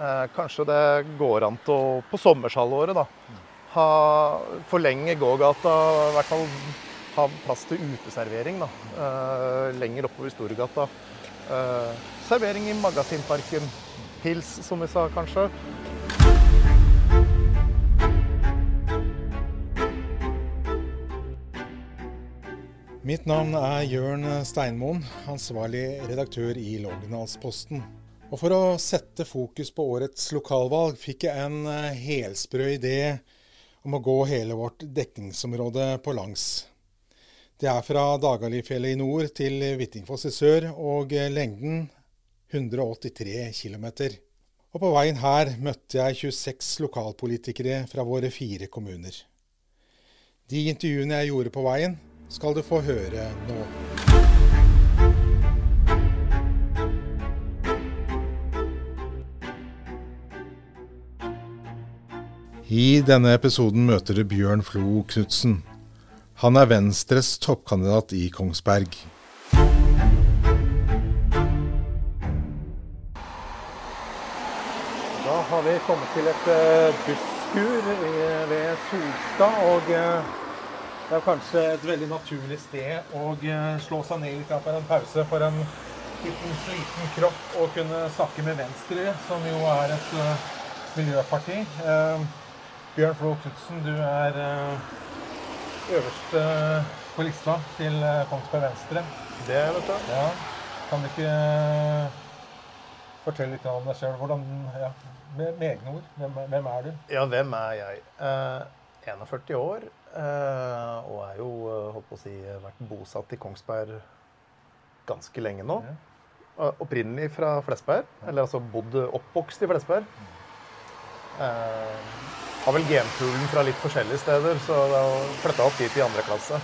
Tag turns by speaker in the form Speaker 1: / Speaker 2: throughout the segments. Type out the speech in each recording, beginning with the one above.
Speaker 1: Eh, kanskje det går an til å på sommershalvåret da, ha, forlenge gågata, i hvert fall ha plass til uteservering da, eh, lenger oppover Storgata. Eh, servering i Magasinparken. Pils, som vi sa, kanskje.
Speaker 2: Mitt navn er Jørn Steinmoen, ansvarlig redaktør i Lågendalsposten. Og for å sette fokus på årets lokalvalg, fikk jeg en eh, helsprø idé om å gå hele vårt dekningsområde på langs. Det er fra Dagalifjellet i nord til Hvittingfoss i sør, og eh, lengden 183 km. Og på veien her møtte jeg 26 lokalpolitikere fra våre fire kommuner. De intervjuene jeg gjorde på veien, skal du få høre nå. I denne episoden møter du Bjørn Flo Knutsen. Han er Venstres toppkandidat i Kongsberg.
Speaker 1: Da har vi kommet til et uh, busskur ved Solstad. Og eh, det er kanskje et veldig naturlig sted å eh, slå seg ned litt for en pause for en liten sliten kropp og kunne snakke med Venstre, som jo er et eh, miljøparti. Bjørn Flo Knutsen, du er øverste eh, på lista til eh, Kongsberg Venstre. Det, vet du. Ja. Kan du ikke eh, fortelle litt om deg sjøl? Hvordan ja, med, med egne ord. Hvem, er- hvem er du?
Speaker 3: Ja, hvem er jeg? Eh, 41 år, eh, og er jo, holdt på å si, vært bosatt i Kongsberg ganske lenge nå.
Speaker 1: Ja.
Speaker 3: Opprinnelig fra Flesberg, eller altså bodd oppvokst i Flesberg. Eh, har vel genpoolen fra litt forskjellige steder, så flytta opp dit i andre klasse.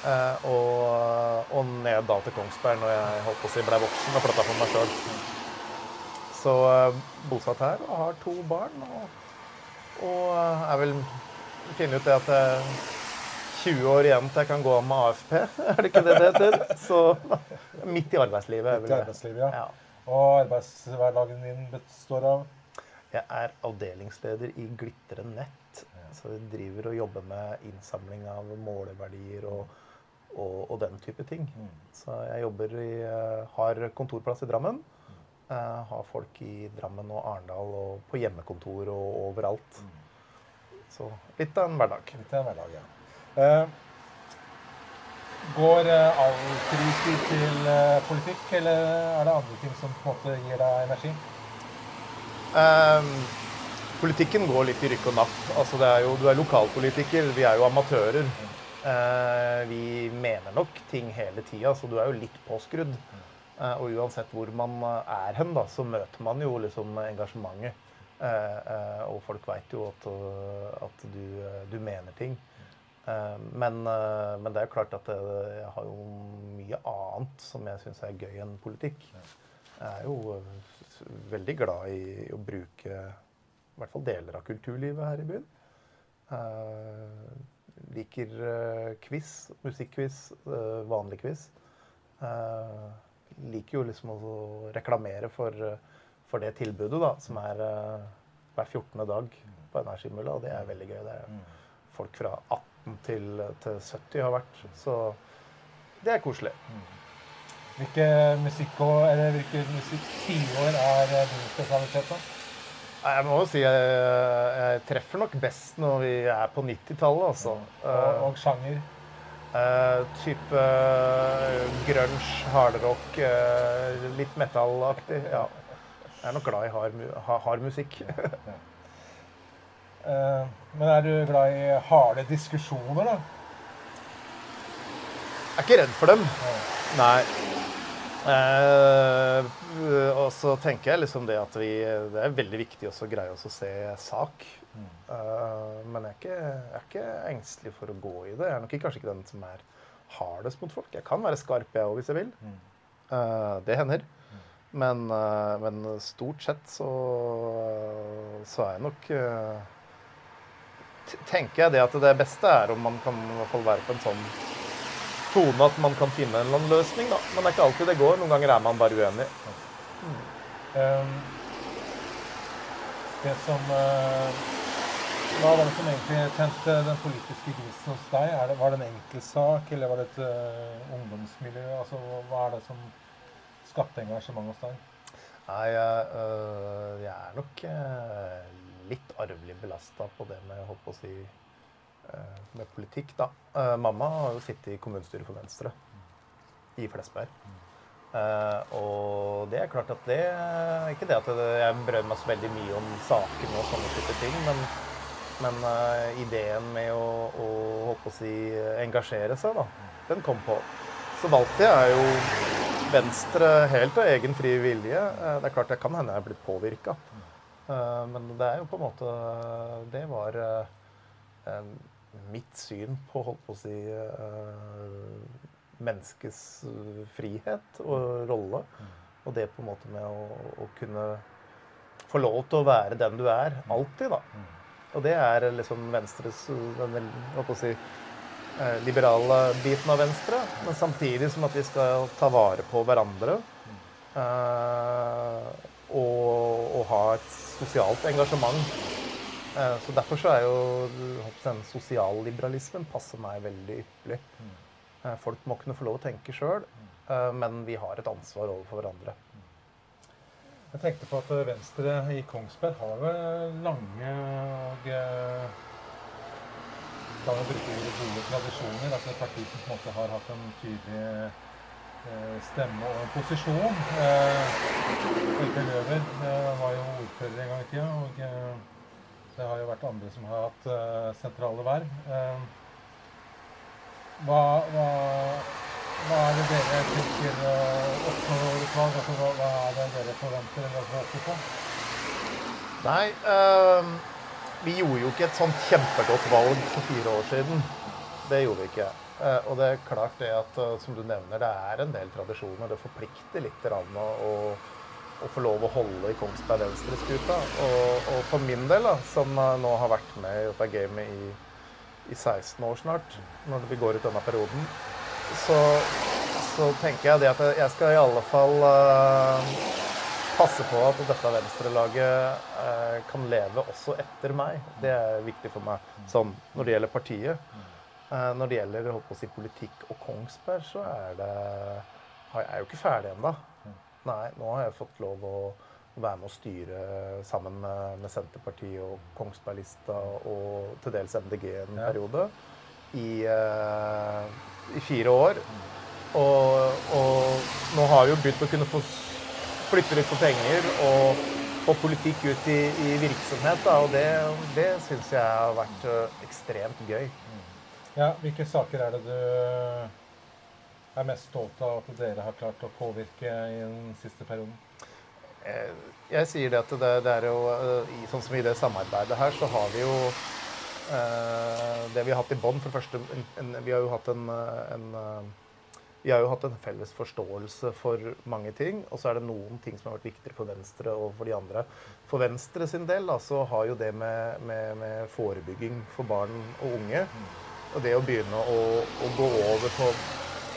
Speaker 3: Eh, og, og ned da til Kongsberg når jeg holdt på å si ble voksen og flytta for meg sjøl. Så eh, bosatt her og har to barn. Og, og jeg vil finne ut det at jeg er 20 år igjen til jeg kan gå av med AFP. Er det ikke det det heter? Så midt i arbeidslivet.
Speaker 1: Midt i arbeidslivet, ja.
Speaker 3: Ja.
Speaker 1: Og arbeidshverdagen din består av
Speaker 3: Jeg er avdelingsleder i Glitre Nett. Så vi driver og jobber med innsamling av måleverdier og, og, og den type ting. Så jeg jobber i, eh, har kontorplass i Drammen. Eh, har folk i Drammen og Arendal og på hjemmekontor og overalt. Så litt av en hverdag.
Speaker 1: litt av en hverdag, ja. Uh, går uh, all fritid til uh, politikk, eller er det andre ting som på en måte gir deg energi?
Speaker 3: Ehm, politikken går litt i rykk og napp. Altså, er jo, du er lokalpolitiker, vi er jo amatører. Eh, vi mener nok ting hele tida, så du er jo litt påskrudd. Eh, og uansett hvor man eh, er hen, da, så møter man jo liksom engasjementet. Eh, og folk veit jo at, at du, du mener ting. Eh, men, men det er jo klart at jeg har jo mye annet som jeg syns er gøy enn politikk. Jeg er jo veldig glad i å bruke i hvert fall deler av kulturlivet her i byen. Uh, liker uh, quiz, musikkquiz, uh, vanlig quiz. Uh, liker jo liksom å reklamere for, for det tilbudet da, som er hver 14. dag på Energimølla, og det er veldig gøy. Det er folk fra 18 til, til 70 har vært, så det er koselig.
Speaker 1: Hvilke musikkår, eller hvilke musikktiår er eh, din spesialitet? da?
Speaker 3: Jeg må jo si jeg, jeg treffer nok best når vi er på 90-tallet, altså.
Speaker 1: Og, og sjanger?
Speaker 3: Uh, type uh, grunge, hardrock, uh, litt metallaktig. Ja. Jeg er nok glad i hard, mu- hard musikk.
Speaker 1: uh, men er du glad i harde diskusjoner, da?
Speaker 3: Jeg er ikke redd for dem. Nei. Eh, og så tenker jeg liksom det at vi Det er veldig viktig også å greie oss å se sak. Eh, men jeg er, ikke, jeg er ikke engstelig for å gå i det. Jeg er nok ikke, kanskje ikke den som er hardest mot folk. Jeg kan være skarp, jeg òg, hvis jeg vil. Eh, det hender. Men, eh, men stort sett så, så er jeg nok eh, Tenker jeg det at det beste er om man kan i hvert fall være på en sånn tone at man kan finne en eller annen løsning, da. Men det er ikke alltid det går. Noen ganger er man bare uenig.
Speaker 1: Um, det som eh, Hva var det som egentlig tente den politiske gnisten hos deg? Det, var det en enkeltsak, eller var det et uh, ungdomsmiljø? Altså, hva er det som skapte engasjement hos deg?
Speaker 3: Nei, øh, jeg er nok øh, litt arvelig belasta på det med, holdt på å si, med politikk, da. Uh, mamma har jo sittet i kommunestyret for Venstre i Flesberg. Uh, og det er klart at det Ikke det at jeg brød meg så veldig mye om sakene og sånne type ting, men, men uh, ideen med å, å, å si, engasjere seg, da, den kom på. Så valgte jeg jo Venstre helt av egen fri vilje. Uh, det er klart jeg kan hende jeg er blitt påvirka. men det er jo på en måte Det var mitt syn på, holdt på å si menneskets eh, frihet og rolle. Og det på en måte med å, å, kunne få lov til å være den du er, alltid, da. Og det er liksom Venstres den, hva å si, eh, liberale biten av Venstre. Men samtidig som at vi skal ta vare på hverandre. Eh, og, og, ha et sosialt engasjement. Eh, så derfor så er jo den sosialliberalismen passer meg veldig ypperlig. Eh, folk må kunne få lov å tenke sjøl, eh, men vi har et ansvar overfor hverandre.
Speaker 1: Jeg tenkte på at Venstre i Kongsberg har vel lange og kan vi bruke gode tradisjoner. Altså et parti som på en måte har hatt en tydelig stemme og en posisjon. Øyvind Løver var jo ordfører en gang i tida, og det har jo vært andre som har hatt sentrale verv. Hva, hva, hva, er det dere tenker uh, oppnår utvalg? valg? Altså, hva, hva, er det dere forventer eller håper på?
Speaker 3: Nei, vi gjorde jo ikke et sånt kjempegodt valg for fire år siden. Det gjorde vi ikke. Uh, og det er klart det at, uh, som du nevner, det er en del tradisjoner. Det forplikter litt å, å, få lov å holde i Kongsberg Venstre-skuta. Og, og, for min del, da, som uh, nå har vært med i dette gamet i i 16 år snart, når vi går ut denne perioden, så, så tenker jeg det at jeg skal i alle fall uh, passe på at dette venstrelaget uh, kan leve også etter meg. Det er viktig for meg sånn når det gjelder partiet. Uh, når det gjelder holdt på å si, politikk og Kongsberg, så er det Jeg er jo ikke ferdig ennå. Nei, nå har jeg fått lov å være med å styre sammen med, med Senterpartiet og Kongsberg-lista og til dels MDG en ja. periode i, uh, i, fire år. Og, og, nå har vi jo begynt å kunne få flytte litt på penger og få politikk ut i, i virksomhet. Da, og det, det syns jeg har vært uh, ekstremt gøy.
Speaker 1: Ja, Hvilke saker er det du er mest stolt av at dere har klart å påvirke i den siste perioden?
Speaker 3: Eh, jeg sier det at det, det er jo eh, Sånn som i det samarbeidet her, så har vi jo eh, Det vi har hatt i bånn, for det første en, en, Vi har jo hatt en, en vi har jo hatt en felles forståelse for mange ting. Og så er det noen ting som har vært viktigere for Venstre og for de andre. For Venstre sin del da, så har jo det med, med, med forebygging for barn og unge og det å begynne å, å gå over på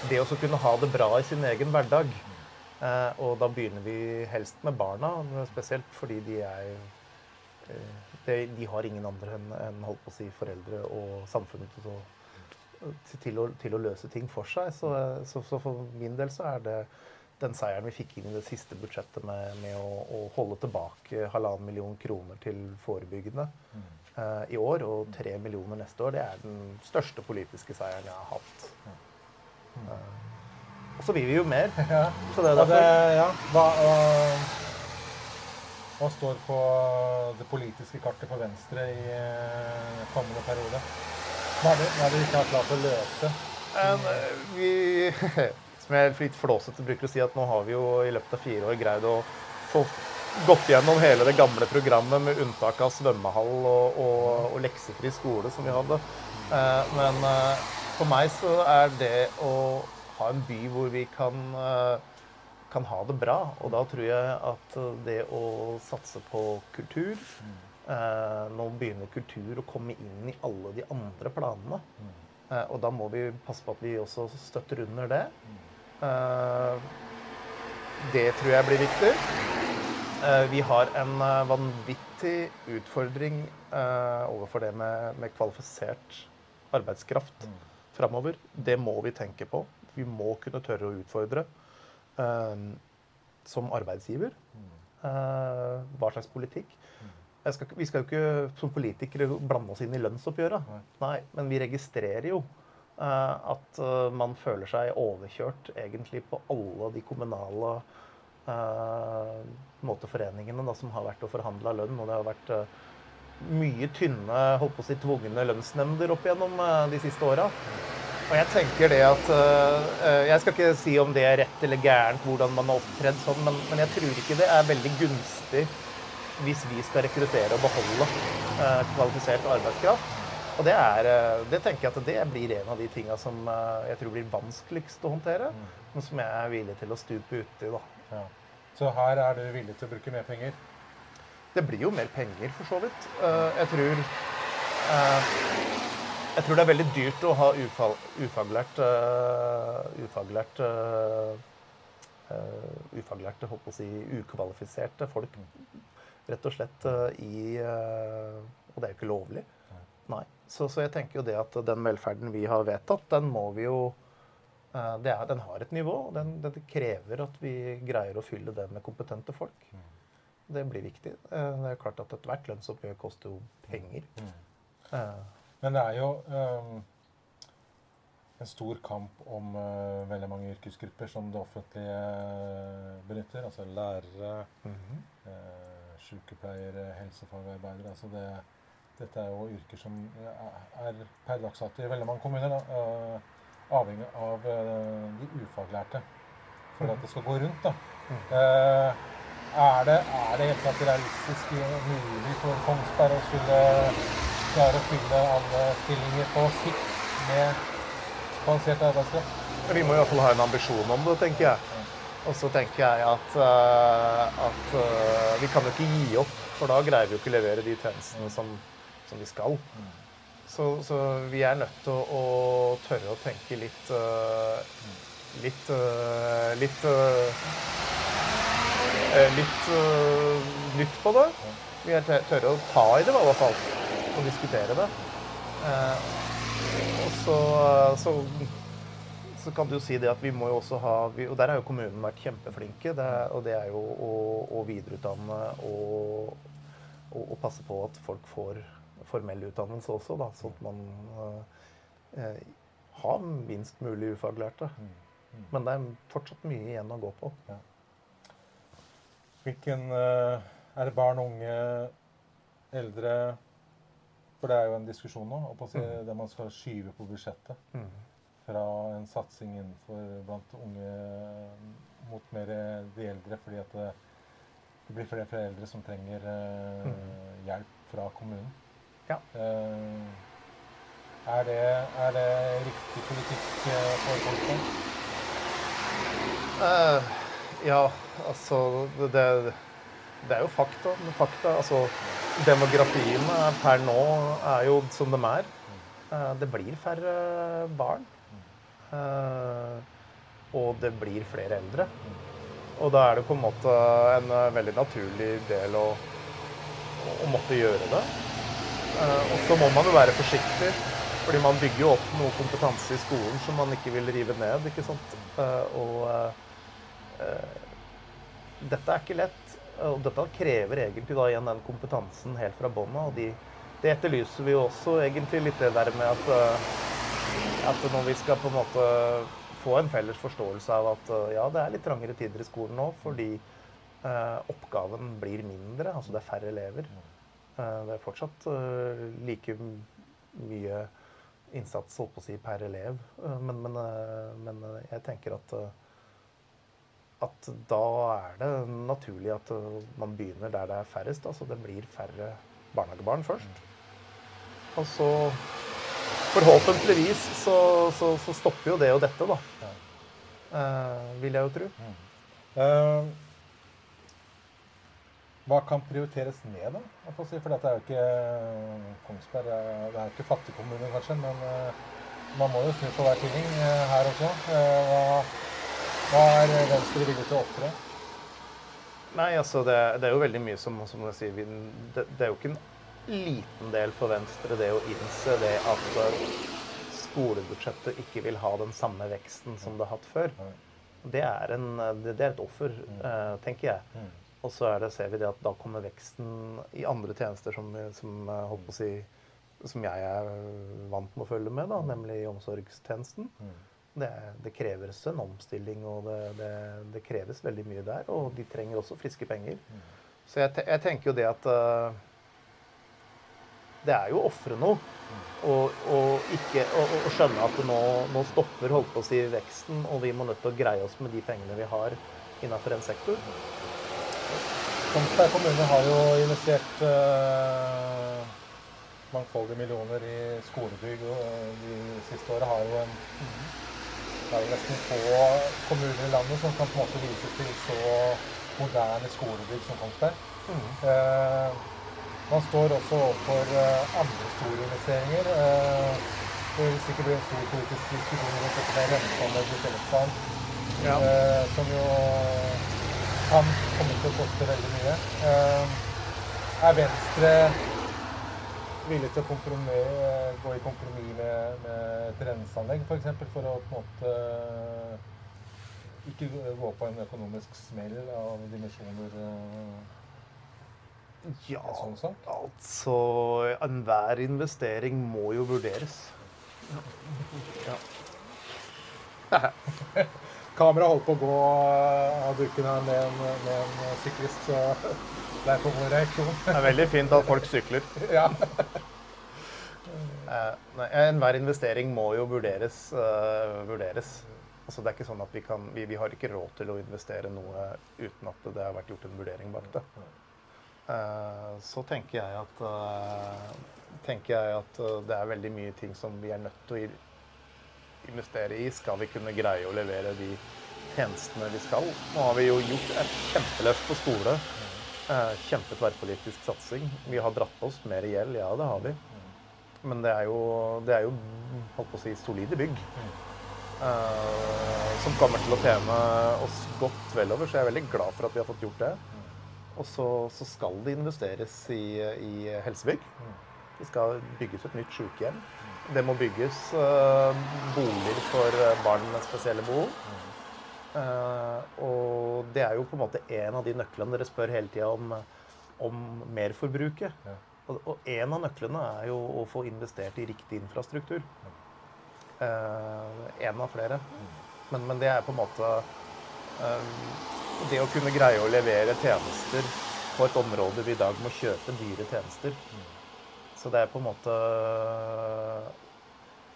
Speaker 3: det å kunne ha det bra i sin egen hverdag Eh, og da begynner vi helst med barna, spesielt fordi de er eh, de, har ingen andre enn en, holdt på å si, foreldre og samfunnet til å, til, å, til å løse ting for seg. Så, så, så, for min del så er det den seieren vi fikk inn i det siste budsjettet med, med å, å, holde tilbake halvannen million kroner til forebyggende mm. uh, i år, og tre millioner neste år, det er den største politiske seieren jeg har hatt. Og så vil vi jo mer. Ja. Så det er
Speaker 1: derfor. Det, ja. hva, hva, står på det politiske kartet for Venstre i eh, kommende periode? Hva er det, hva er det vi ikke har klart å løse?
Speaker 3: Um, vi, som jeg litt flåsete bruker å si, at nå har vi jo i løpet av fire år greid å få gått gjennom hele det gamle programmet med unntak av svømmehall og, og, og leksefri skole som vi hadde. Uh, men uh, for meg så er det å ha en by hvor vi kan, eh, kan, ha det bra. Og da tror jeg at det å satse på kultur eh, Nå begynner kultur å komme inn i alle de andre planene. Eh, og da må vi passe på at vi også støtter under det. Eh, det tror jeg blir viktig. Eh, vi har en eh, vanvittig utfordring overfor det med, med kvalifisert arbeidskraft. Framover. Det må vi tenke på. Vi må kunne tørre å utfordre eh, som arbeidsgiver. Mm. Eh, hva slags politikk. Mm. Skal, vi skal jo ikke som politikere blande oss inn i lønnsoppgjøret. Nei. Men vi registrerer jo eh, at man føler seg overkjørt egentlig på alle de kommunale uh, måteforeningene da, som har vært og forhandla lønn. Og det har vært uh, mye tynne, holdt på å si tvungne lønnsnemnder opp igjennom uh, de siste åra. Og jeg tenker det at Jeg skal ikke si om det er rett eller gærent hvordan man har opptredd sånn, men, men, jeg tror ikke det er veldig gunstig hvis vi skal rekruttere og beholde kvalifisert arbeidskraft. Og det, er, det tenker jeg at det blir en av de tinga som jeg tror blir vanskeligst å håndtere, mm. men som jeg er villig til å stupe uti. da. Ja.
Speaker 1: Så her er du villig til å bruke mer penger?
Speaker 3: Det blir jo mer penger, for så vidt. Uh, jeg tror uh, Jeg tror det er veldig dyrt å ha ufag, ufaglært Ufaglært Ufaglærte, holdt på å si, ukvalifiserte folk. Rett og slett i Og det er jo ikke lovlig. Nei. Så, så jeg tenker jo det at den velferden vi har vedtatt, den må vi jo Eh, er, den har et nivå, og den, den, krever at vi greier å fylle det med kompetente folk. Mm. Det blir viktig. Eh, det er klart at Ethvert lønnsoppgjør koster jo penger. Mm.
Speaker 1: Uh, Men det er jo um, en stor kamp om uh, veldig mange yrkesgrupper som det offentlige uh, benytter. Altså lærere, mm -hmm. sykepleiere, helsefagarbeidere. Altså det, dette er jo yrker som er per dags dato i veldig mange kommuner. Da, avhengig av uh, de ufaglærte for at det skal gå rundt. da. Uh, er det, er det helt klart realistisk mulig for Kongsberg å skulle klare å fylle alle stillinger på sikt med kvalifisert arbeidskraft?
Speaker 3: Vi må i hvert fall ha en ambisjon om det, tenker jeg. Og så tenker jeg at, uh, at uh, vi kan jo ikke gi opp, for da greier vi jo ikke å levere de tjenestene som, som vi skal. Mm. Så, så, vi er nødt til å, å tørre å tenke litt uh, Litt uh, Litt uh, Litt nytt på det. Vi er tørre å ta i det, i hvert fall. Og diskutere det. og så, så, så, kan du jo si det at vi må jo også ha vi, Og der har jo kommunen vært kjempeflinke. Det, og det er jo å, å videreutdanne og, og, og passe på at folk får formell utdannelse også, da, sånn at man eh, har minst mulig ufaglærte. Mm. Mm. Men det er fortsatt mye igjen å gå på.
Speaker 1: Hvilken eh, Er det barn, unge, eldre For det er jo en diskusjon nå å si, mm. der man skal skyve på budsjettet. Mm. Fra en satsing innenfor blant unge mot mer de eldre, fordi at det, det blir flere og flere eldre som trenger uh, mm. hjelp fra kommunen. Ja. Uh, er, det, er, det, riktig politikk eh, for folk?
Speaker 3: Uh, ja, altså det, det, er jo fakta. fakta altså, demografien per nå er jo som de er. Uh, det blir færre barn. og det blir flere eldre. Og da er det på en måte en veldig naturlig del å, å måtte gjøre det. Eh, og så må man jo være forsiktig, fordi man bygger jo opp noe kompetanse i skolen som man ikke vil rive ned. ikke sant? Eh, og dette er ikke lett. Og dette krever egentlig da igjen den kompetansen helt fra bånn av. De, det etterlyser vi jo også egentlig litt det der med at, at når vi skal på en måte få en felles forståelse av at ja, det er litt trangere tider i skolen nå fordi eh, oppgaven blir mindre. Altså det er færre elever. Eh, det er fortsatt eh, like mye innsats holdt på å si, per elev. Eh, men, men, men jeg tenker at, at da er det naturlig at man begynner der det er færrest. Altså det blir færre barnehagebarn først. Og så forhåpentligvis så, så, så stopper jo det og dette, da. Uh, vil jeg jo tro. Mm. Uh,
Speaker 1: hva kan prioriteres ned, da? Si? For dette er jo ikke eh, Kongsberg det er jo ikke fattigkommune, kanskje, men uh, man må jo snu på hver ting her også. Hva, hva, er Venstre villig til å ofre?
Speaker 3: Nei, altså det, det, er jo veldig mye som, som jeg sier, det, det, er jo ikke en liten del for Venstre det å innse det at skolebudsjettet ikke vil ha den samme veksten som det har hatt før. Det er, en, det, er et offer, uh, tenker jeg. Og så det, ser vi det at da kommer veksten i andre tjenester som, som, si, som jeg er vant med å følge med, da, nemlig i omsorgstjenesten. Det, det, kreves en omstilling, og det, det, det, kreves veldig mye der. Og de trenger også friske penger. Mm. Så jeg, jeg, tenker jo det at uh, Det er jo å ofre noe. Og, og, ikke, og, og, skjønne at nå, nå, stopper holdt på å si veksten, og vi må nødt til å greie oss med de pengene vi har innenfor en sektor.
Speaker 1: Kongsberg kommune har jo investert uh, mangfoldige millioner i skolebygg og de siste åra. Har jo en det er jo nesten få kommuner i landet som kan på en måte vise til så moderne skolebygg som Kongsberg. Mm. Eh, man står også overfor eh, andre store investeringer. Eh, det vil sikkert bli en stor politisk diskusjon rundt dette med renteanlegg i Fellesland, ja. eh, som jo kan komme til å koste veldig mye. Eh, er Venstre villig til å gå i kompromiss med, med et renseanlegg f.eks. For, eksempel, for å på en måte ikke gå på en økonomisk smell av dimensjoner eh,
Speaker 3: ja, sånn altså Enhver investering må jo vurderes. Ja.
Speaker 1: Kameraet holdt på å gå av dukken her med en, med en syklist, så det er på vår reaksjon.
Speaker 3: Det er veldig fint at folk sykler. ja. Uh, Enhver investering må jo vurderes. Uh, vurderes. Altså, det er ikke sånn at vi, kan, vi, vi, har ikke råd til å investere noe uten at det har vært gjort en vurdering bak det. Uh, så tenker jeg at, tenker jeg at det er veldig mye ting som vi er nødt til å investere i. Skal vi kunne greie å levere de tjenestene vi skal? Nå har vi jo gjort et kjempeløft på skole. Kjempe tverrpolitisk satsing. Vi har dratt på oss mer gjeld, ja det har vi. Men det er jo, det er jo holdt på å si, solide bygg. Uh, som kommer til å tjene oss godt vel over, så jeg er veldig glad for at vi har fått gjort det. Og så, så skal det investeres i, i, helsebygg. Det skal bygges et nytt sykehjem. Det må bygges uh, boliger for barn med spesielle behov. Uh, og det er jo på en måte en av de nøklene dere spør hele tida om, om merforbruket. Ja. Og, og, en av nøklene er jo å få investert i riktig infrastruktur. Uh, en av flere. Men, men, det er på en måte Det å kunne greie å levere tjenester på et område vi i dag må kjøpe dyre tjenester. Så det er på en måte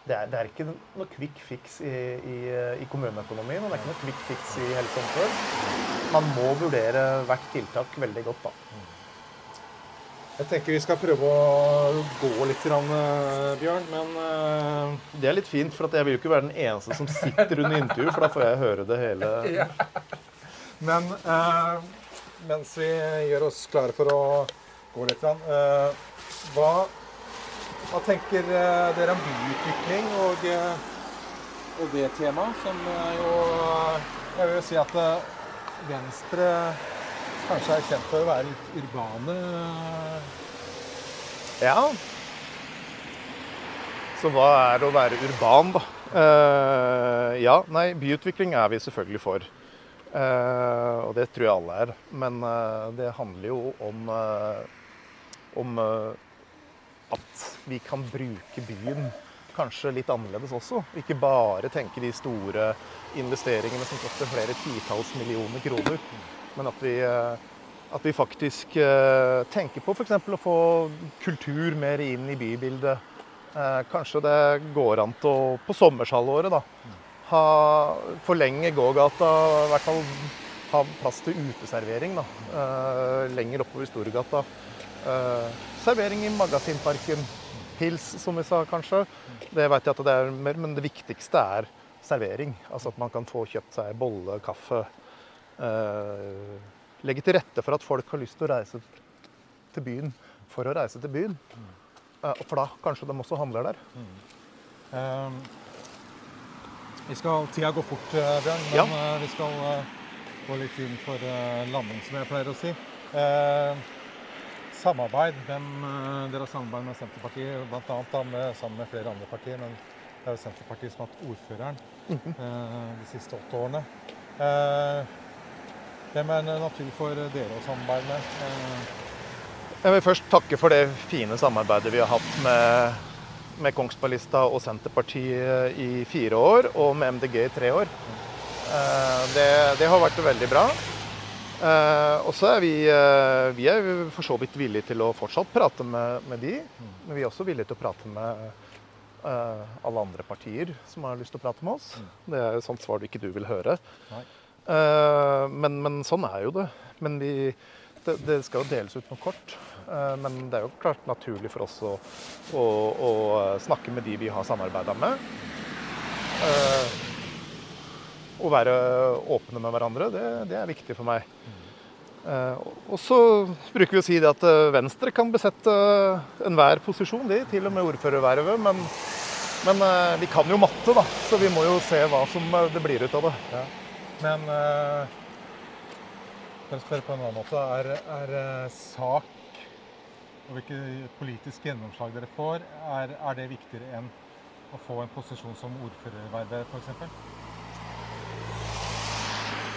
Speaker 3: det er, det er, ikke noe quick fix i, i, i, kommuneøkonomien, og det er ikke noe quick fix i helse og omsorg. Man må vurdere hvert tiltak veldig godt, da.
Speaker 1: Jeg tenker vi skal prøve å gå litt, Bjørn, men
Speaker 3: uh... Det er litt fint, for jeg vil jo ikke være den eneste som sitter under intervju, for da får jeg høre det hele. Ja.
Speaker 1: Men uh, mens vi gjør oss klare for å gå litt, uh, hva hva tenker eh, dere om byutvikling og, eh, og det temaet, som jo Jeg vil jo si at eh, Venstre kanskje er kjent for å være litt urbane?
Speaker 3: Ja. Så hva er det å være urban, da? Uh, ja, nei, byutvikling er vi selvfølgelig for. Uh, og det tror jeg alle er. Men uh, det handler jo om, om vi kan bruke byen kanskje litt annerledes også. Ikke bare tenke de store investeringene som koster flere titalls millioner kroner. Men at vi, eh, at vi faktisk eh, tenker på f.eks. å få kultur mer inn i bybildet. Eh, kanskje det går an til å på sommershalvåret da, ha, forlenge gågata, i hvert fall ha plass til uteservering da, lenger oppover Storgata. Servering i Magasinparken pils, som vi sa kanskje. Det vet jeg at det er mer, men det viktigste er servering. Altså at man kan få kjøpt seg bolle, kaffe. Eh, legge til rette for at folk har lyst til å reise til byen for å reise til byen. Eh, for da kanskje de også handler der. Mm.
Speaker 1: Vi skal, Tida går fort, Bjørn, men ja. Vi skal uh, gå litt inn for landing, som jeg pleier å si. Eh, samarbeid. Hvem dere har samarbeid med Senterpartiet, bl.a. sammen med flere andre partier. men det er jo Senterpartiet som har hatt ordføreren mm -hmm. de siste åtte årene. Eh, hvem er det naturlig for dere å samarbeide med? Eh,
Speaker 3: jeg vil først takke for det fine samarbeidet vi har hatt med, med Kongsberglista og Senterpartiet i fire år, og med MDG i tre år. Det, det har vært veldig bra. Og så er vi, vi er for så vidt villige til å fortsatt prate med, med de, men vi er også villige til å prate med uh, alle andre partier som har lyst til å prate med oss. Mm. Det er jo sånt svar du ikke du vil høre. Men, men, sånn er jo det. Men vi, det, det, skal jo deles ut noe kort. Men det er jo klart naturlig for oss å, å, å snakke med de vi har samarbeida med. Å være åpne med hverandre, det, det er viktig for meg. Uh, og så bruker vi å si det at uh, Venstre kan besette uh, enhver posisjon, de, til og med ordførervervet. Men, men uh, vi kan jo matte, da, så vi må jo se hva som det blir ut av det. Ja.
Speaker 1: Men for å spørre på en annen måte, er, er sak og hvilke politiske gjennomslag dere får, er, er det viktigere enn å få en posisjon som ordførervervet f.eks.?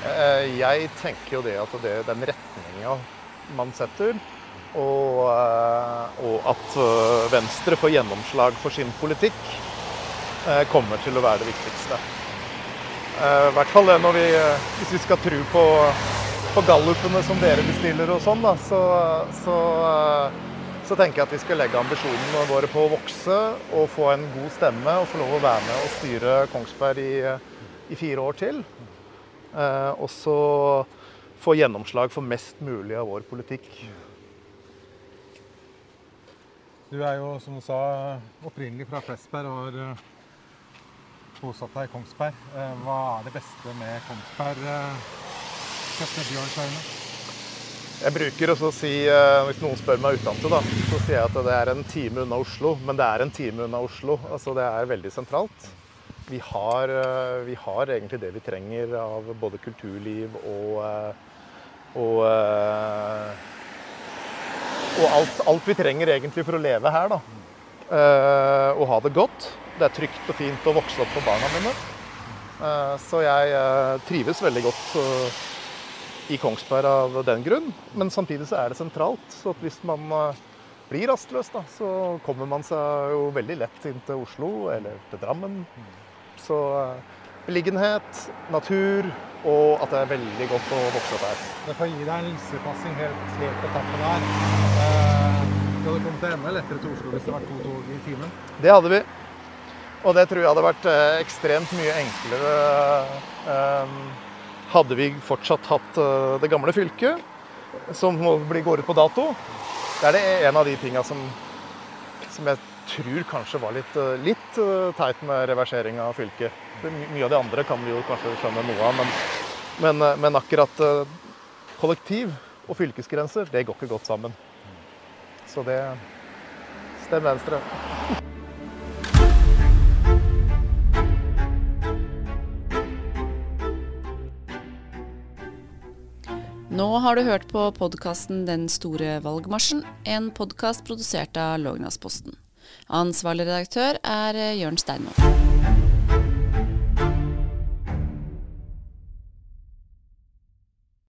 Speaker 3: Eh, jeg tenker jo det at det, den retninga man setter, og, eh, og, at eh, Venstre får gjennomslag for sin politikk, kommer til å være det viktigste. I hvert fall når vi, hvis vi skal tro på, på gallupene som dere bestiller og sånn, da, så, så, så, tenker jeg at vi skal legge ambisjonene våre på å vokse og få en god stemme og få lov å være med og styre Kongsberg i, i fire år til. Eh, og så få gjennomslag for mest mulig av vår politikk.
Speaker 1: Du er jo, som du sa, opprinnelig fra Flesberg og har eh, bosatt deg i Kongsberg. Eh, hva er det beste med Kongsberg, Kjøpte
Speaker 3: Jeg bruker også å si, hvis noen spør meg utenfor, så sier jeg at det er en time unna Oslo. Men det er en time unna Oslo. Altså, det er veldig sentralt vi har, eh, vi har, egentlig det vi trenger av både kulturliv og, eh, og, eh, og alt, alt, vi trenger egentlig for å leve her. da. Og ha det godt. Det er trygt og fint å vokse opp for barna mine. Så jeg trives veldig godt i Kongsberg av den grunn. Men samtidig så er det sentralt. Så hvis man blir rastløs, da, så kommer man seg jo veldig lett inn til Oslo eller til Drammen. Så eh, beliggenhet, natur og at det er veldig godt å vokse opp her.
Speaker 1: Jeg får gi deg en lissepassing helt, helt på tappen her. Eh, du hadde kommet enda lettere til Oslo hvis det vært to tog i timen?
Speaker 3: Det hadde vi. Og det tror jeg hadde vært eh, ekstremt mye enklere eh, hadde vi fortsatt hatt eh, det gamle fylket, som må bli går ut på dato. Det er det en av de tinga som, som jeg tror kanskje var litt, eh, litt eh, teit med reversering av fylket. Mye av det andre kan vi jo kanskje skjønne noe av, men, men, eh, men akkurat kollektiv og fylkesgrenser, det går ikke godt sammen. Så det Stem Venstre.
Speaker 4: Nå har du hørt på podkasten Den store valgmarsjen, en podkast produsert av Lågnadsposten. Ansvarlig redaktør er eh, Jørn Steinmoen.